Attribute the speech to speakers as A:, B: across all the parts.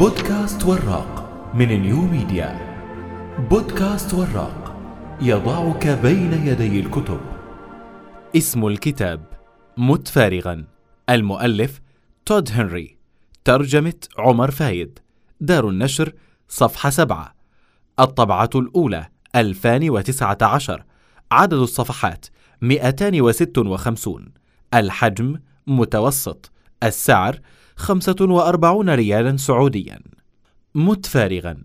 A: بودكاست وراق من New Media. بودكاست وراق يضعك بين يدي الكتب.
B: اسم الكتاب مت فارغا. المؤلف تود هنري. ترجمة عمر فايد. دار النشر صفحة سبعة. الطبعة الأولى 2019 عدد الصفحات 256 الحجم متوسط. السعر 45 ريالا سعوديا مت فارغا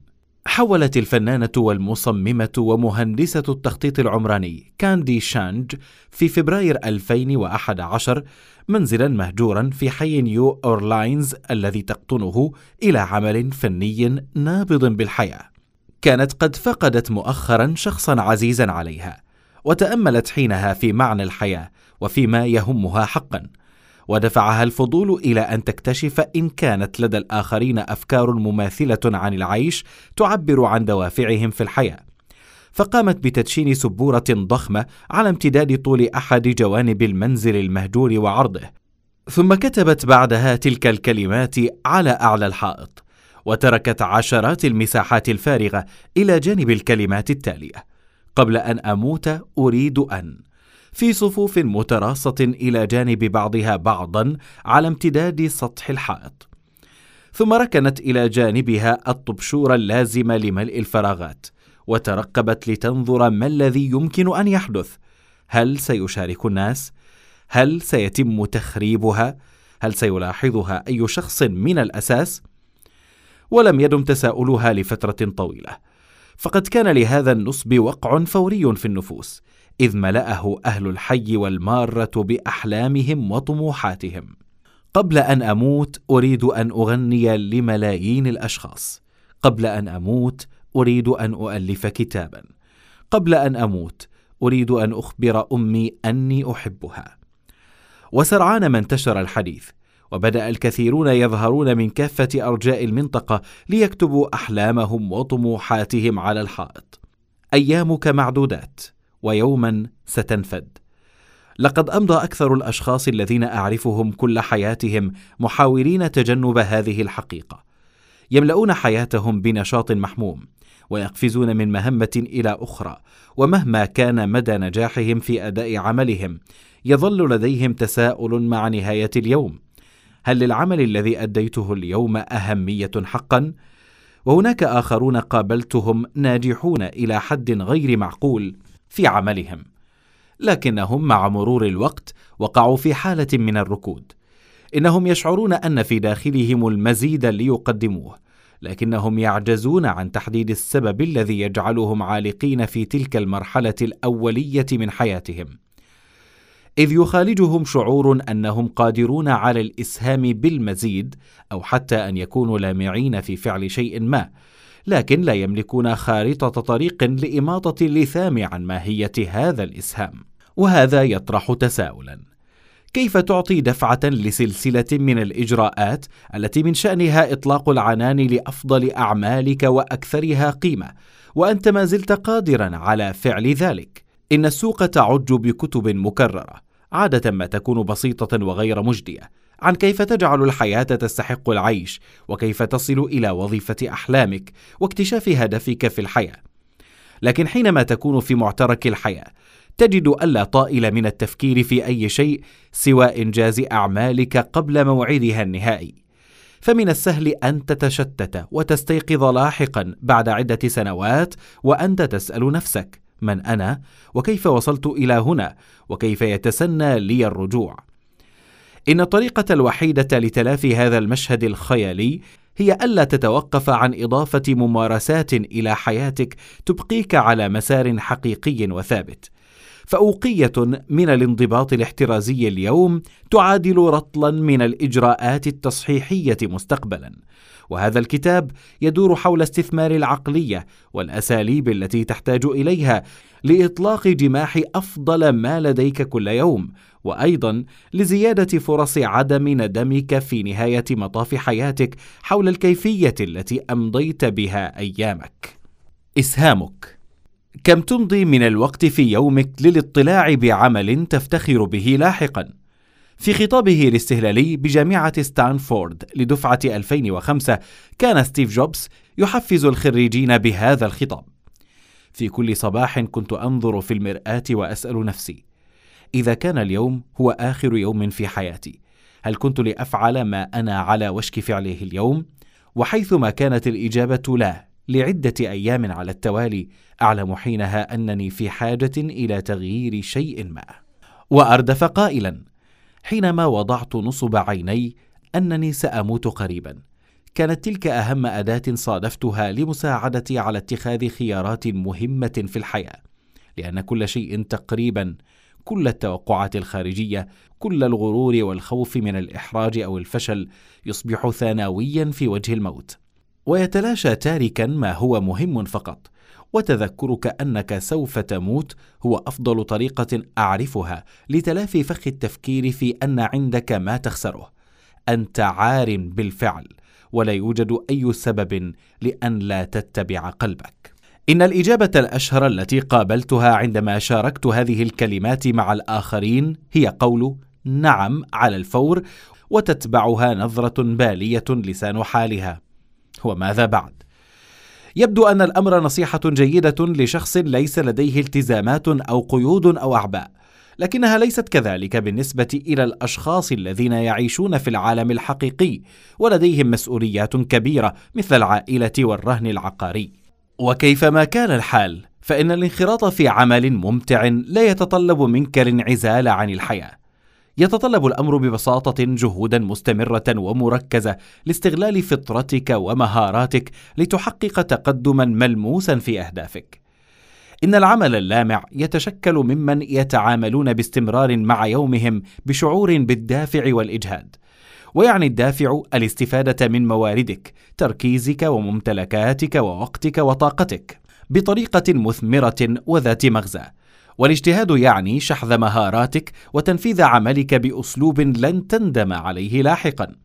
B: حولت الفنانة والمصممة ومهندسة التخطيط العمراني كاندي شانج في فبراير 2011 منزلا مهجورا في حي نيو أورلاينز الذي تقطنه إلى عمل فني نابض بالحياة. كانت قد فقدت مؤخرا شخصا عزيزا عليها، وتأملت حينها في معنى الحياة وفيما يهمها حقا. ودفعها الفضول إلى أن تكتشف إن كانت لدى الآخرين أفكار مماثلة عن العيش تعبر عن دوافعهم في الحياة. فقامت بتدشين سبورة ضخمة على امتداد طول أحد جوانب المنزل المهجور وعرضه. ثم كتبت بعدها تلك الكلمات على أعلى الحائط وتركت عشرات المساحات الفارغة إلى جانب الكلمات التالية قبل أن أموت أريد أن في صفوف متراصة إلى جانب بعضها بعضا على امتداد سطح الحائط. ثم ركنت إلى جانبها الطبشور اللازم لملء الفراغات، وترقبت لتنظر ما الذي يمكن أن يحدث. هل سيشارك الناس؟ هل سيتم تخريبها؟ هل سيلاحظها أي شخص من الأساس؟ ولم يدم تساؤلها لفترة طويلة، فقد كان لهذا النصب وقع فوري في النفوس. إذ ملأه أهل الحي والمارة بأحلامهم وطموحاتهم. قبل أن أموت أريد أن أغني لملايين الأشخاص. قبل أن أموت أريد أن أؤلف كتابا. قبل أن أموت أريد أن أخبر أمي أني أحبها. وسرعان ما انتشر الحديث، وبدأ الكثيرون يظهرون من كافة أرجاء المنطقة ليكتبوا أحلامهم وطموحاتهم على الحائط. أيامك معدودات. ويوما ستنفد. لقد أمضى أكثر الأشخاص الذين أعرفهم كل حياتهم محاولين تجنب هذه الحقيقة. يملؤون حياتهم بنشاط محموم ويقفزون من مهمة إلى أخرى ومهما كان مدى نجاحهم في أداء عملهم يظل لديهم تساؤل مع نهاية اليوم. هل للعمل الذي أديته اليوم أهمية حقا؟ وهناك آخرون قابلتهم ناجحون إلى حد غير معقول. في عملهم. لكنهم مع مرور الوقت وقعوا في حالة من الركود. إنهم يشعرون أن في داخلهم المزيد ليقدموه لكنهم يعجزون عن تحديد السبب الذي يجعلهم عالقين في تلك المرحلة الأولية من حياتهم. إذ يخالجهم شعور أنهم قادرون على الإسهام بالمزيد أو حتى أن يكونوا لامعين في فعل شيء ما لكن لا يملكون خارطة طريق لإماطة اللثام عن ماهية هذا الإسهام وهذا يطرح تساؤلا. كيف تعطي دفعة لسلسلة من الإجراءات التي من شأنها إطلاق العنان لأفضل أعمالك وأكثرها قيمة وأنت ما زلت قادرا على فعل ذلك؟ إن السوق تعج بكتب مكررة عادة ما تكون بسيطة وغير مجدية. عن كيف تجعل الحياة تستحق العيش وكيف تصل إلى وظيفة أحلامك واكتشاف هدفك في الحياة. لكن حينما تكون في معترك الحياة تجد ألا طائل من التفكير في أي شيء سوى إنجاز أعمالك قبل موعدها النهائي. فمن السهل أن تتشتت وتستيقظ لاحقا بعد عدة سنوات وأنت تسأل نفسك: من أنا؟ وكيف وصلت إلى هنا؟ وكيف يتسنى لي الرجوع؟ إن الطريقة الوحيدة لتلافي هذا المشهد الخيالي هي ألا تتوقف عن إضافة ممارسات إلى حياتك تبقيك على مسار حقيقي وثابت. فأوقية من الانضباط الاحترازي اليوم تعادل رطلا من الإجراءات التصحيحية مستقبلا. وهذا الكتاب يدور حول استثمار العقلية والأساليب التي تحتاج إليها لإطلاق جماح أفضل ما لديك كل يوم وأيضا لزيادة فرص عدم ندمك في نهاية مطاف حياتك حول الكيفية التي أمضيت بها أيامك إسهامك كم تمضي من الوقت في يومك للاطلاع بعمل تفتخر به لاحقا؟ في خطابه الاستهلالي بجامعة ستانفورد لدفعة 2005 كان ستيف جوبز يحفز الخريجين بهذا الخطاب. في كل صباح كنت أنظر في المرآة وأسأل نفسي إذا كان اليوم هو آخر يوم في حياتي هل كنت لأفعل ما أنا على وشك فعله اليوم؟ وحيثما كانت الإجابة لا لعدة أيام على التوالي أعلم حينها أنني في حاجة إلى تغيير شيء ما. وأردف قائلا حينما وضعت نصب عيني أنني سأموت قريبا. كانت تلك أهم أداة صادفتها لمساعدتي على اتخاذ خيارات مهمة في الحياة لأن كل شيء تقريبا كل التوقعات الخارجية كل الغرور والخوف من الإحراج أو الفشل يصبح ثانويا في وجه الموت. ويتلاشى تاركا ما هو مهم فقط وتذكرك أنك سوف تموت هو أفضل طريقة أعرفها لتلافي فخ التفكير في أن عندك ما تخسره. أنت عار بالفعل ولا يوجد أي سبب لأن لا تتبع قلبك. إن الإجابة الأشهر التي قابلتها عندما شاركت هذه الكلمات مع الآخرين هي قول نعم على الفور وتتبعها نظرة بالية لسان حالها. وماذا بعد؟ يبدو أن الأمر نصيحة جيدة لشخص ليس لديه التزامات أو قيود أو أعباء لكنها ليست كذلك بالنسبة إلى الأشخاص الذين يعيشون في العالم الحقيقي ولديهم مسؤوليات كبيرة مثل العائلة والرهن العقاري. وكيفما كان الحال فإن الانخراط في عمل ممتع لا يتطلب منك الانعزال عن الحياة. يتطلب الأمر ببساطة جهودا مستمرة ومركزة لاستغلال فطرتك ومهاراتك لتحقق تقدما ملموسا في أهدافك. إن العمل اللامع يتشكل ممن يتعاملون باستمرار مع يومهم بشعور بالدافع والإجهاد ويعني الدافع الاستفادة من مواردك تركيزك وممتلكاتك ووقتك وطاقتك بطريقة مثمرة وذات مغزى. والاجتهاد يعني شحذ مهاراتك وتنفيذ عملك بأسلوب لن تندم عليه لاحقا.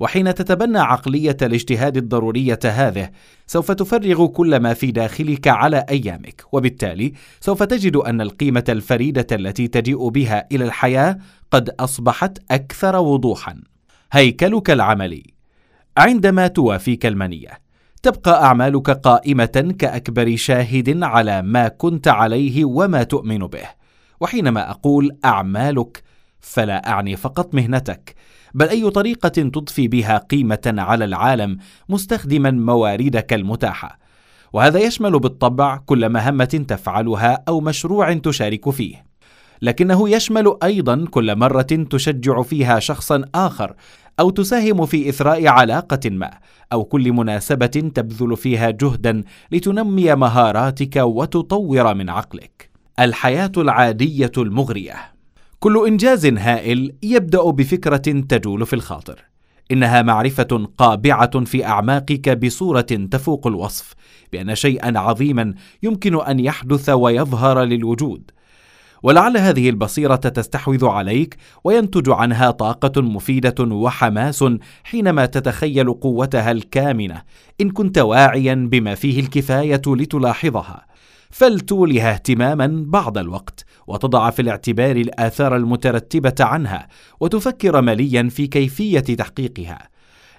B: وحين تتبنى عقلية الاجتهاد الضرورية هذه سوف تفرغ كل ما في داخلك على أيامك وبالتالي سوف تجد أن القيمة الفريدة التي تجيء بها إلى الحياة قد أصبحت أكثر وضوحا. هيكلك العملي. عندما توافيك المنية. تبقى أعمالك قائمة كأكبر شاهد على ما كنت عليه وما تؤمن به. وحينما أقول أعمالك فلا أعني فقط مهنتك بل أي طريقة تضفي بها قيمة على العالم مستخدما مواردك المتاحة. وهذا يشمل بالطبع كل مهمة تفعلها أو مشروع تشارك فيه. لكنه يشمل أيضا كل مرة تشجع فيها شخصا آخر أو تساهم في إثراء علاقة ما أو كل مناسبة تبذل فيها جهدا لتنمي مهاراتك وتطور من عقلك. الحياة العادية المغرية. كل إنجاز هائل يبدأ بفكرة تجول في الخاطر. إنها معرفة قابعة في أعماقك بصورة تفوق الوصف بأن شيئا عظيما يمكن أن يحدث ويظهر للوجود. ولعل هذه البصيرة تستحوذ عليك وينتج عنها طاقة مفيدة وحماس حينما تتخيل قوتها الكامنة إن كنت واعيا بما فيه الكفاية لتلاحظها. فلتولها اهتماما بعض الوقت وتضع في الاعتبار الآثار المترتبة عنها وتفكر مليا في كيفية تحقيقها.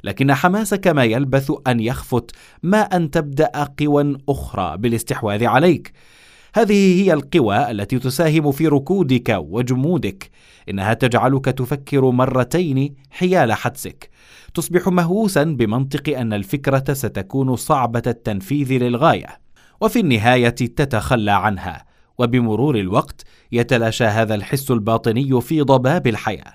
B: لكن حماسك ما يلبث أن يخفت ما أن تبدأ قوى أخرى بالاستحواذ عليك. هذه هي القوى التي تساهم في ركودك وجمودك. إنها تجعلك تفكر مرتين حيال حدسك. تصبح مهووسا بمنطق أن الفكرة ستكون صعبة التنفيذ للغاية. وفي النهاية تتخلى عنها. وبمرور الوقت يتلاشى هذا الحس الباطني في ضباب الحياة.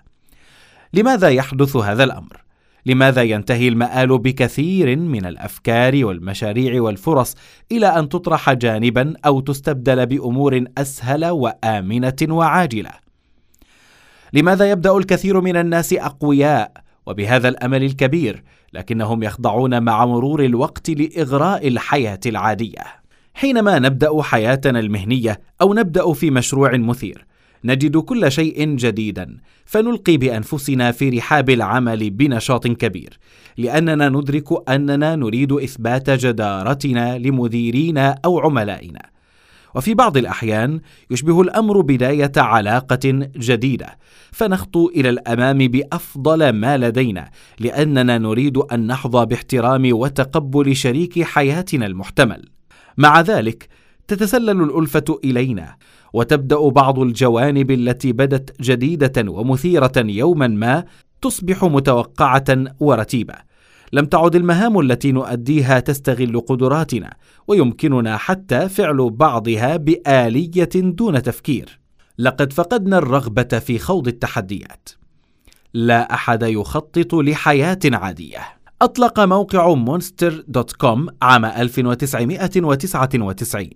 B: لماذا يحدث هذا الأمر؟ لماذا ينتهي المآل بكثير من الأفكار والمشاريع والفرص إلى أن تطرح جانبا أو تستبدل بأمور أسهل وآمنة وعاجلة؟ لماذا يبدأ الكثير من الناس أقوياء وبهذا الأمل الكبير لكنهم يخضعون مع مرور الوقت لإغراء الحياة العادية؟ حينما نبدأ حياتنا المهنية أو نبدأ في مشروع مثير نجد كل شيء جديدا فنلقي بأنفسنا في رحاب العمل بنشاط كبير لأننا ندرك أننا نريد إثبات جدارتنا لمديرينا أو عملائنا. وفي بعض الأحيان يشبه الأمر بداية علاقة جديدة فنخطو إلى الأمام بأفضل ما لدينا لأننا نريد أن نحظى باحترام وتقبل شريك حياتنا المحتمل. مع ذلك تتسلل الألفة إلينا وتبدأ بعض الجوانب التي بدت جديدة ومثيرة يوما ما تصبح متوقعة ورتيبة. لم تعد المهام التي نؤديها تستغل قدراتنا ويمكننا حتى فعل بعضها بآلية دون تفكير. لقد فقدنا الرغبة في خوض التحديات. لا أحد يخطط لحياة عادية. أطلق موقع Monster.com عام 1999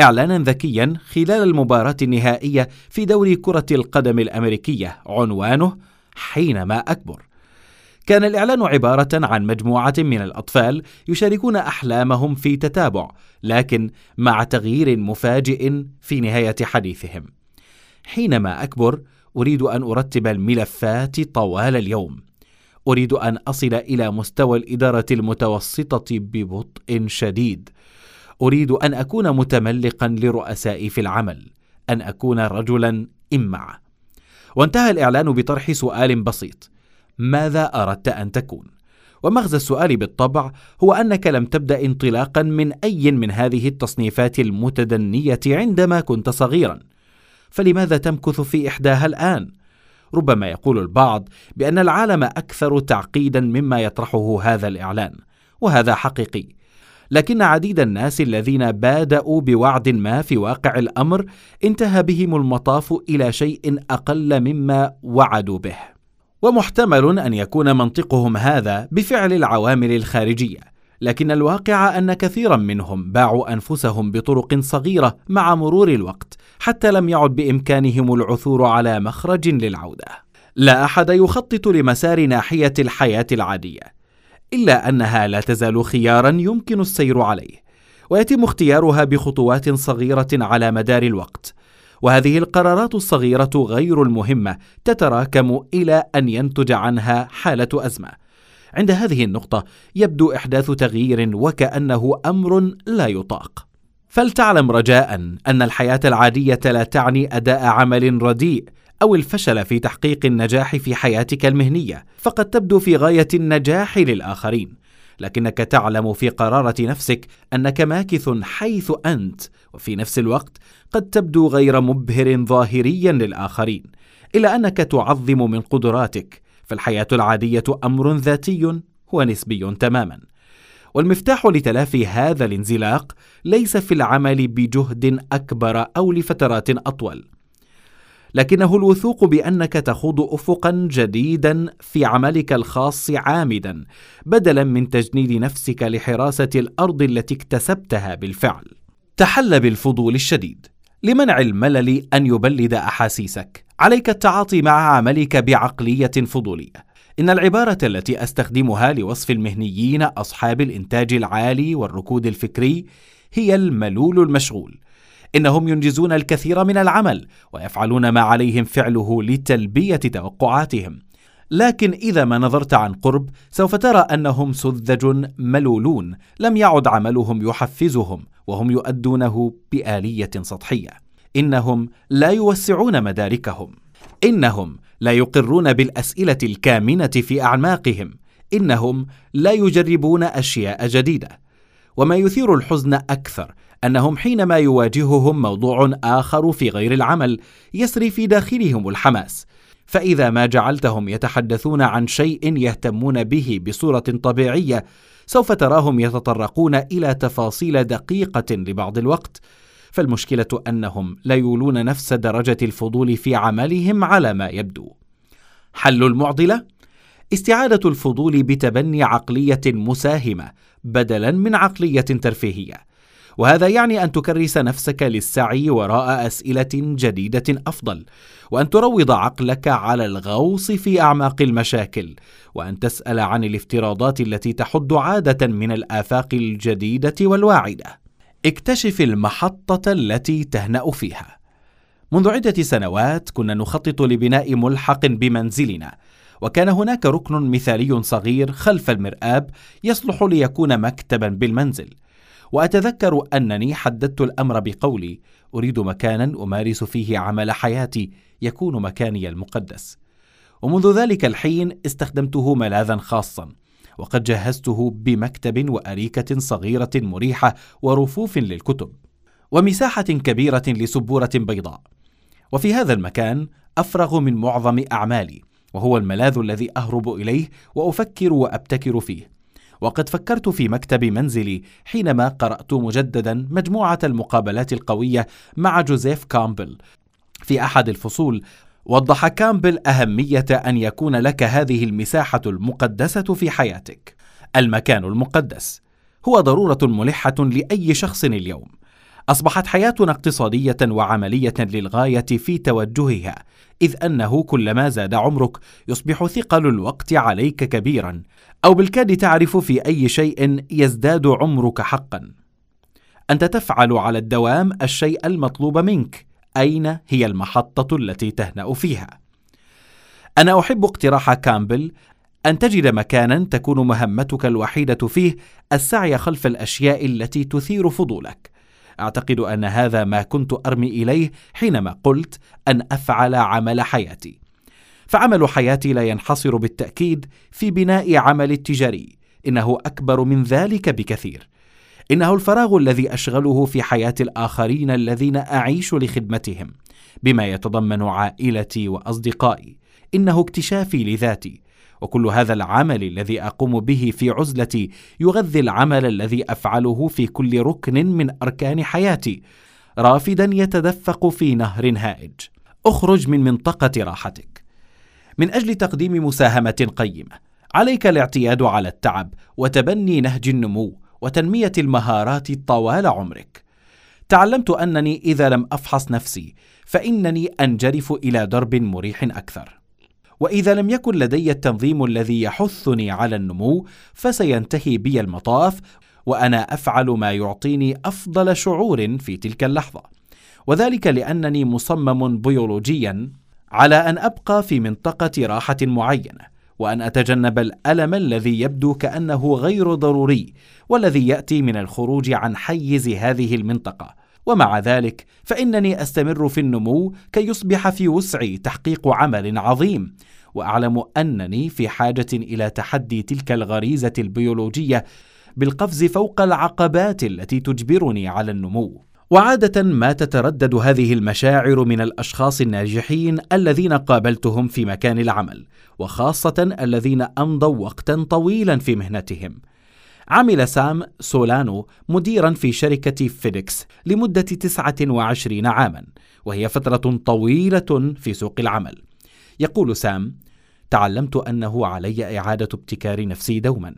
B: إعلانا ذكيا خلال المباراة النهائية في دوري كرة القدم الأمريكية عنوانه حينما أكبر. كان الإعلان عبارة عن مجموعة من الأطفال يشاركون أحلامهم في تتابع لكن مع تغيير مفاجئ في نهاية حديثهم. حينما أكبر أريد أن أرتب الملفات طوال اليوم. أريد أن أصل إلى مستوى الإدارة المتوسطة ببطء شديد. أريد أن أكون متملقا لرؤسائي في العمل أن أكون رجلا إمع وانتهى الإعلان بطرح سؤال بسيط ماذا أردت أن تكون؟ ومغزى السؤال بالطبع هو أنك لم تبدأ انطلاقا من أي من هذه التصنيفات المتدنية عندما كنت صغيرا فلماذا تمكث في إحداها الآن؟ ربما يقول البعض بأن العالم أكثر تعقيدا مما يطرحه هذا الإعلان وهذا حقيقي لكن عديد الناس الذين بادأوا بوعد ما في واقع الأمر انتهى بهم المطاف إلى شيء أقل مما وعدوا به. ومحتمل أن يكون منطقهم هذا بفعل العوامل الخارجية لكن الواقع أن كثيرا منهم باعوا أنفسهم بطرق صغيرة مع مرور الوقت حتى لم يعد بإمكانهم العثور على مخرج للعودة. لا أحد يخطط لمسار ناحية الحياة العادية إلا أنها لا تزال خيارا يمكن السير عليه ويتم اختيارها بخطوات صغيرة على مدار الوقت وهذه القرارات الصغيرة غير المهمة تتراكم إلى أن ينتج عنها حالة أزمة. عند هذه النقطة يبدو إحداث تغيير وكأنه أمر لا يطاق. فلتعلم رجاء أن الحياة العادية لا تعني أداء عمل رديء أو الفشل في تحقيق النجاح في حياتك المهنية، فقد تبدو في غاية النجاح للآخرين. لكنك تعلم في قرارة نفسك أنك ماكث حيث أنت وفي نفس الوقت قد تبدو غير مبهر ظاهريا للآخرين. إلا أنك تعظم من قدراتك فالحياة العادية أمر ذاتي ونسبي تماما. والمفتاح لتلافي هذا الانزلاق ليس في العمل بجهد أكبر أو لفترات أطول. لكنه الوثوق بأنك تخوض افقا جديدا في عملك الخاص عامدا بدلا من تجنيد نفسك لحراسة الأرض التي اكتسبتها بالفعل. تحل بالفضول الشديد. لمنع الملل أن يبلد أحاسيسك. عليك التعاطي مع عملك بعقلية فضولية. إن العبارة التي أستخدمها لوصف المهنيين أصحاب الإنتاج العالي والركود الفكري هي الملول المشغول. إنهم ينجزون الكثير من العمل ويفعلون ما عليهم فعله لتلبية توقعاتهم. لكن إذا ما نظرت عن قرب سوف ترى أنهم سذج ملولون لم يعد عملهم يحفزهم وهم يؤدونه بآلية سطحية. إنهم لا يوسعون مداركهم. إنهم لا يقرون بالأسئلة الكامنة في أعماقهم. إنهم لا يجربون أشياء جديدة. وما يثير الحزن أكثر أنهم حينما يواجههم موضوع آخر في غير العمل يسري في داخلهم الحماس. فإذا ما جعلتهم يتحدثون عن شيء يهتمون به بصورة طبيعية سوف تراهم يتطرقون إلى تفاصيل دقيقة لبعض الوقت. فالمشكلة أنهم لا يولون نفس درجة الفضول في عملهم على ما يبدو. حل المعضلة؟ استعادة الفضول بتبني عقلية مساهمة بدلا من عقلية ترفيهية. وهذا يعني أن تكرس نفسك للسعي وراء أسئلة جديدة أفضل وأن تروض عقلك على الغوص في أعماق المشاكل وأن تسأل عن الافتراضات التي تحد عادة من الآفاق الجديدة والواعدة. اكتشف المحطة التي تهنأ فيها. منذ عدة سنوات كنا نخطط لبناء ملحق بمنزلنا وكان هناك ركن مثالي صغير خلف المرآب يصلح ليكون مكتبا بالمنزل. وأتذكر أنني حددت الأمر بقولي أريد مكانا أمارس فيه عمل حياتي يكون مكاني المقدس. ومنذ ذلك الحين استخدمته ملاذا خاصا وقد جهزته بمكتب وأريكة صغيرة مريحة ورفوف للكتب ومساحة كبيرة لسبورة بيضاء. وفي هذا المكان أفرغ من معظم أعمالي وهو الملاذ الذي أهرب إليه وأفكر وأبتكر فيه. وقد فكرت في مكتب منزلي حينما قرأت مجددا مجموعة المقابلات القوية مع جوزيف كامبل في أحد الفصول وضح كامبل أهمية أن يكون لك هذه المساحة المقدسة في حياتك. المكان المقدس هو ضرورة ملحة لأي شخص اليوم. أصبحت حياتنا اقتصادية وعملية للغاية في توجهها، إذ أنه كلما زاد عمرك يصبح ثقل الوقت عليك كبيرا، أو بالكاد تعرف في أي شيء يزداد عمرك حقا. أنت تفعل على الدوام الشيء المطلوب منك، أين هي المحطة التي تهنأ فيها؟ أنا أحب اقتراح كامبل أن تجد مكانا تكون مهمتك الوحيدة فيه السعي خلف الأشياء التي تثير فضولك. أعتقد أن هذا ما كنت أرمي إليه حينما قلت أن أفعل عمل حياتي. فعمل حياتي لا ينحصر بالتأكيد في بناء عمل التجاري، إنه أكبر من ذلك بكثير. إنه الفراغ الذي أشغله في حياة الآخرين الذين أعيش لخدمتهم بما يتضمن عائلتي وأصدقائي إنه اكتشافي لذاتي وكل هذا العمل الذي أقوم به في عزلتي يغذي العمل الذي أفعله في كل ركن من أركان حياتي رافدا يتدفق في نهر هائج. اخرج من منطقة راحتك. من أجل تقديم مساهمة قيمة عليك الاعتياد على التعب وتبني نهج النمو وتنمية المهارات طوال عمرك. تعلمت أنني إذا لم أفحص نفسي فإنني أنجرف إلى درب مريح أكثر. وإذا لم يكن لدي التنظيم الذي يحثني على النمو فسينتهي بي المطاف وأنا أفعل ما يعطيني أفضل شعور في تلك اللحظة. وذلك لأنني مصمم بيولوجيا على أن أبقى في منطقة راحة معينة وأن أتجنب الألم الذي يبدو كأنه غير ضروري والذي يأتي من الخروج عن حيز هذه المنطقة. ومع ذلك فإنني أستمر في النمو كي يصبح في وسعي تحقيق عمل عظيم وأعلم أنني في حاجة إلى تحدي تلك الغريزة البيولوجية بالقفز فوق العقبات التي تجبرني على النمو. وعادة ما تتردد هذه المشاعر من الأشخاص الناجحين الذين قابلتهم في مكان العمل وخاصة الذين أمضوا وقتا طويلا في مهنتهم. عمل سام سولانو مديرا في شركة فيديكس لمدة 29 عاما وهي فترة طويلة في سوق العمل. يقول سام تعلمت أنه علي إعادة ابتكار نفسي دوما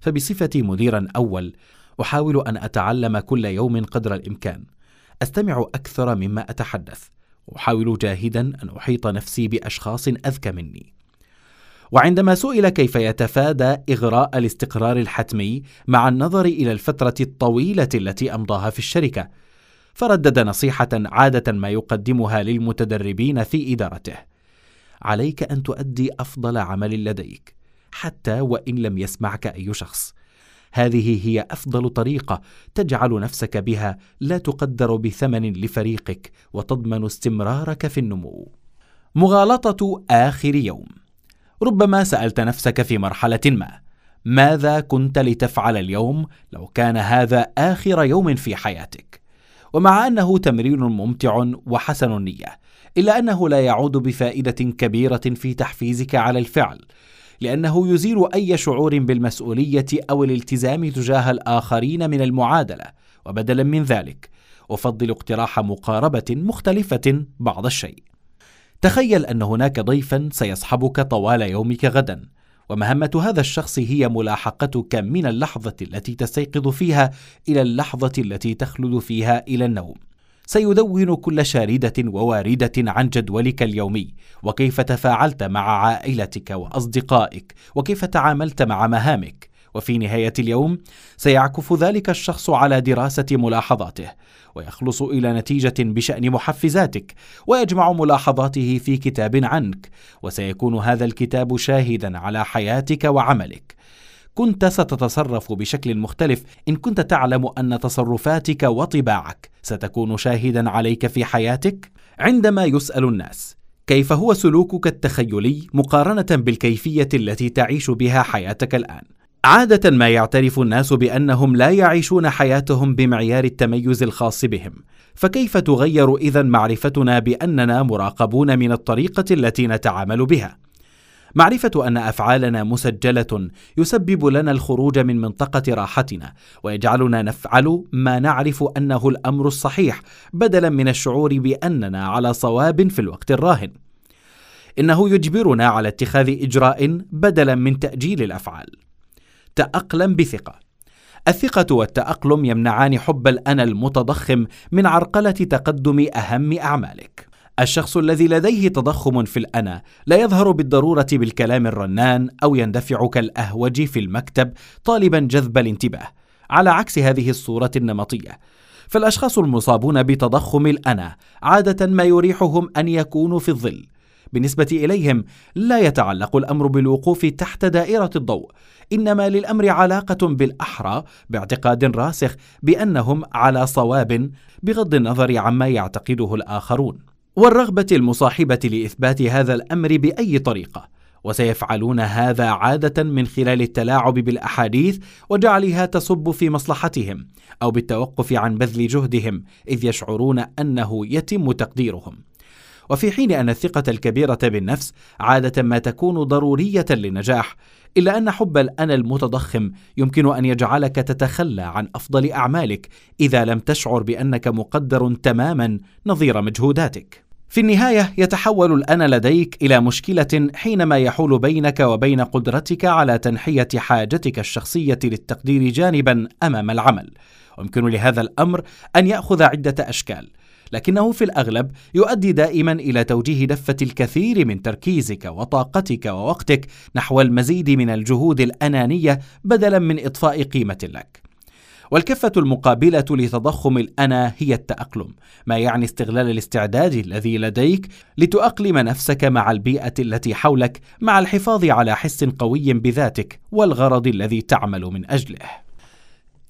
B: فبصفتي مديرا أول أحاول أن أتعلم كل يوم قدر الإمكان. أستمع أكثر مما أتحدث وأحاول جاهدا أن أحيط نفسي بأشخاص أذكى مني. وعندما سئل كيف يتفادى إغراء الاستقرار الحتمي مع النظر إلى الفترة الطويلة التي أمضاها في الشركة فردد نصيحة عادة ما يقدمها للمتدربين في إدارته عليك أن تؤدي أفضل عمل لديك حتى وإن لم يسمعك أي شخص. هذه هي أفضل طريقة تجعل نفسك بها لا تقدر بثمن لفريقك وتضمن استمرارك في النمو. مغالطة آخر يوم. ربما سألت نفسك في مرحلة ما ماذا كنت لتفعل اليوم لو كان هذا آخر يوم في حياتك؟ ومع أنه تمرين ممتع وحسن النية إلا أنه لا يعود بفائدة كبيرة في تحفيزك على الفعل لأنه يزيل أي شعور بالمسؤولية أو الالتزام تجاه الآخرين من المعادلة وبدلا من ذلك أفضل اقتراح مقاربة مختلفة بعض الشيء. تخيل أن هناك ضيفا سيصحبك طوال يومك غدا ومهمة هذا الشخص هي ملاحقتك من اللحظة التي تستيقظ فيها إلى اللحظة التي تخلد فيها إلى النوم. سيدون كل شاردة وواردة عن جدولك اليومي وكيف تفاعلت مع عائلتك وأصدقائك وكيف تعاملت مع مهامك. وفي نهاية اليوم سيعكف ذلك الشخص على دراسة ملاحظاته ويخلص إلى نتيجة بشأن محفزاتك ويجمع ملاحظاته في كتاب عنك وسيكون هذا الكتاب شاهدا على حياتك وعملك. كنت ستتصرف بشكل مختلف إن كنت تعلم أن تصرفاتك وطباعك ستكون شاهدا عليك في حياتك. عندما يسأل الناس كيف هو سلوكك التخيلي مقارنة بالكيفية التي تعيش بها حياتك الآن؟ عادة ما يعترف الناس بأنهم لا يعيشون حياتهم بمعيار التميز الخاص بهم. فكيف تغير إذا معرفتنا بأننا مراقبون من الطريقة التي نتعامل بها؟ معرفة أن أفعالنا مسجلة يسبب لنا الخروج من منطقة راحتنا ويجعلنا نفعل ما نعرف أنه الأمر الصحيح بدلا من الشعور بأننا على صواب في الوقت الراهن. إنه يجبرنا على اتخاذ إجراء بدلا من تأجيل الأفعال. تاقلم بثقة. الثقة والتأقلم يمنعان حب الأنا المتضخم من عرقلة تقدم أهم أعمالك. الشخص الذي لديه تضخم في الأنا لا يظهر بالضرورة بالكلام الرنان أو يندفع كالأهوج في المكتب طالبا جذب الانتباه. على عكس هذه الصورة النمطية فالأشخاص المصابون بتضخم الأنا عادة ما يريحهم أن يكونوا في الظل. بالنسبة إليهم لا يتعلق الأمر بالوقوف تحت دائرة الضوء إنما للأمر علاقة بالأحرى باعتقاد راسخ بأنهم على صواب بغض النظر عما يعتقده الآخرون. والرغبة المصاحبة لإثبات هذا الأمر بأي طريقة وسيفعلون هذا عادة من خلال التلاعب بالأحاديث وجعلها تصب في مصلحتهم أو بالتوقف عن بذل جهدهم إذ يشعرون أنه يتم تقديرهم. وفي حين أن الثقة الكبيرة بالنفس عادة ما تكون ضرورية للنجاح إلا أن حب الأنا المتضخم يمكن أن يجعلك تتخلى عن أفضل أعمالك إذا لم تشعر بأنك مقدر تماما نظير مجهوداتك. في النهاية يتحول الأنا لديك إلى مشكلة حينما يحول بينك وبين قدرتك على تنحية حاجتك الشخصية للتقدير جانبا أمام العمل. ويمكن لهذا الأمر أن يأخذ عدة أشكال. لكنه في الأغلب يؤدي دائما إلى توجيه دفة الكثير من تركيزك وطاقتك ووقتك نحو المزيد من الجهود الأنانية بدلا من اضفاء قيمة لك والكفة المقابلة لتضخم الأنا هي التأقلم، ما يعني استغلال الاستعداد الذي لديك لتؤقلم نفسك مع البيئة التي حولك مع الحفاظ على حس قوي بذاتك والغرض الذي تعمل من أجله.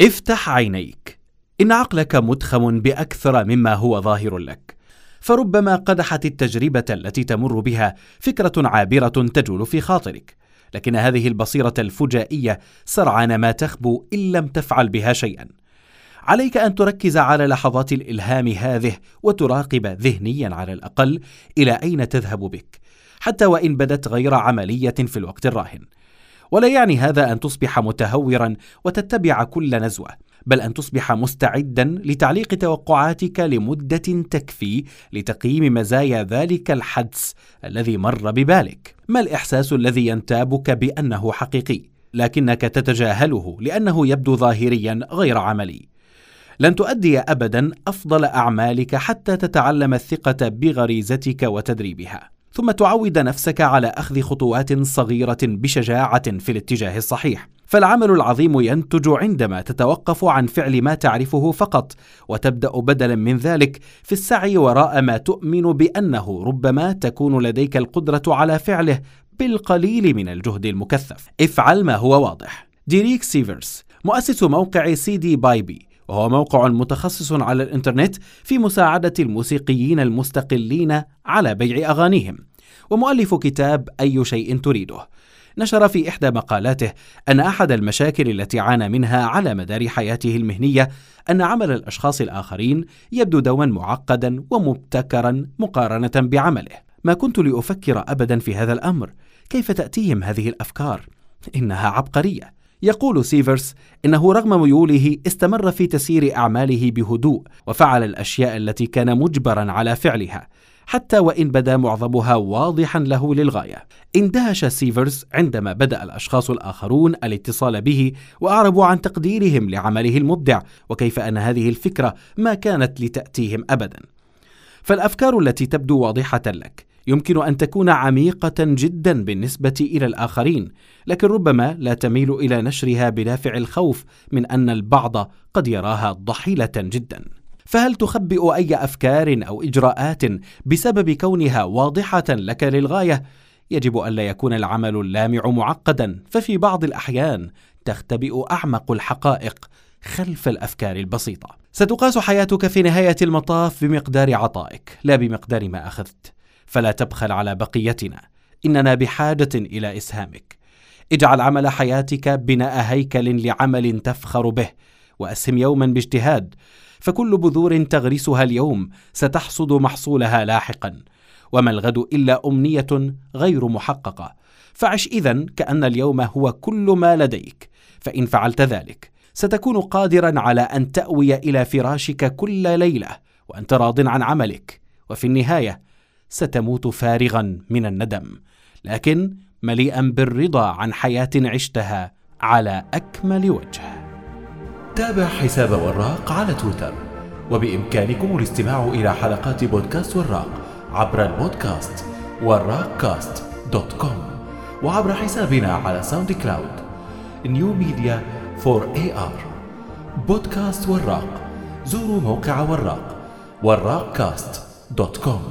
B: افتح عينيك إن عقلك مدخم بأكثر مما هو ظاهر لك فربما قدحت التجربة التي تمر بها فكرة عابرة تجول في خاطرك لكن هذه البصيرة الفجائية سرعان ما تخبو إن لم تفعل بها شيئا. عليك أن تركز على لحظات الإلهام هذه وتراقب ذهنيا على الأقل إلى أين تذهب بك حتى وإن بدت غير عملية في الوقت الراهن. ولا يعني هذا أن تصبح متهورا وتتبع كل نزوة. بل أن تصبح مستعدا لتعليق توقعاتك لمدة تكفي لتقييم مزايا ذلك الحدس الذي مر ببالك. ما الإحساس الذي ينتابك بأنه حقيقي؟ لكنك تتجاهله لأنه يبدو ظاهريا غير عملي. لن تؤدي ابدا أفضل أعمالك حتى تتعلم الثقة بغريزتك وتدريبها. ثم تعود نفسك على أخذ خطوات صغيرة بشجاعة في الاتجاه الصحيح. فالعمل العظيم ينتج عندما تتوقف عن فعل ما تعرفه فقط وتبدأ بدلا من ذلك في السعي وراء ما تؤمن بأنه ربما تكون لديك القدرة على فعله بالقليل من الجهد المكثف. افعل ما هو واضح. ديريك سيفرز مؤسس موقع CD Baby وهو موقع متخصص على الإنترنت في مساعدة الموسيقيين المستقلين على بيع أغانيهم ومؤلف كتاب أي شيء تريده. نشر في إحدى مقالاته أن أحد المشاكل التي عانى منها على مدار حياته المهنية أن عمل الأشخاص الآخرين يبدو دوما معقدا ومبتكرا مقارنة بعمله. ما كنت لأفكر أبدا في هذا الأمر، كيف تأتيهم هذه الأفكار؟ إنها عبقرية. يقول سيفرس إنه رغم ميوله استمر في تسيير أعماله بهدوء وفعل الأشياء التي كان مجبرا على فعلها حتى وإن بدا معظمها واضحا له للغاية. اندهش سيفرز عندما بدأ الأشخاص الآخرون الاتصال به وأعربوا عن تقديرهم لعمله المبدع وكيف أن هذه الفكرة ما كانت لتأتيهم أبدا. فالأفكار التي تبدو واضحة لك يمكن أن تكون عميقة جدا بالنسبة إلى الآخرين لكن ربما لا تميل إلى نشرها بدافع الخوف من أن البعض قد يراها ضحيلة جدا. فهل تخبئ أي أفكار أو إجراءات بسبب كونها واضحة لك للغاية؟ يجب الا يكون العمل اللامع معقدا ففي بعض الأحيان تختبئ أعمق الحقائق خلف الأفكار البسيطة. ستقاس حياتك في نهاية المطاف بمقدار عطائك لا بمقدار ما أخذت. فلا تبخل على بقيتنا إننا بحاجة إلى إسهامك. اجعل عمل حياتك بناء هيكل لعمل تفخر به وأسهم يوما باجتهاد. فكل بذور تغرسها اليوم ستحصد محصولها لاحقا. وما الغد إلا أمنية غير محققة. فعش اذا كأن اليوم هو كل ما لديك. فإن فعلت ذلك ستكون قادرا على أن تأوي إلى فراشك كل ليلة وأنت راض عن عملك. وفي النهاية ستموت فارغا من الندم. لكن مليئا بالرضا عن حياة عشتها على أكمل وجه.
A: تابع حساب وراق على تويتر. وبإمكانكم الاستماع إلى حلقات بودكاست وراق عبر البودكاست وراق كاست dot com وعبر حسابنا على SoundCloud New Media 4 AR بودكاست وراق. زوروا موقع وراق. وراق كاست dot com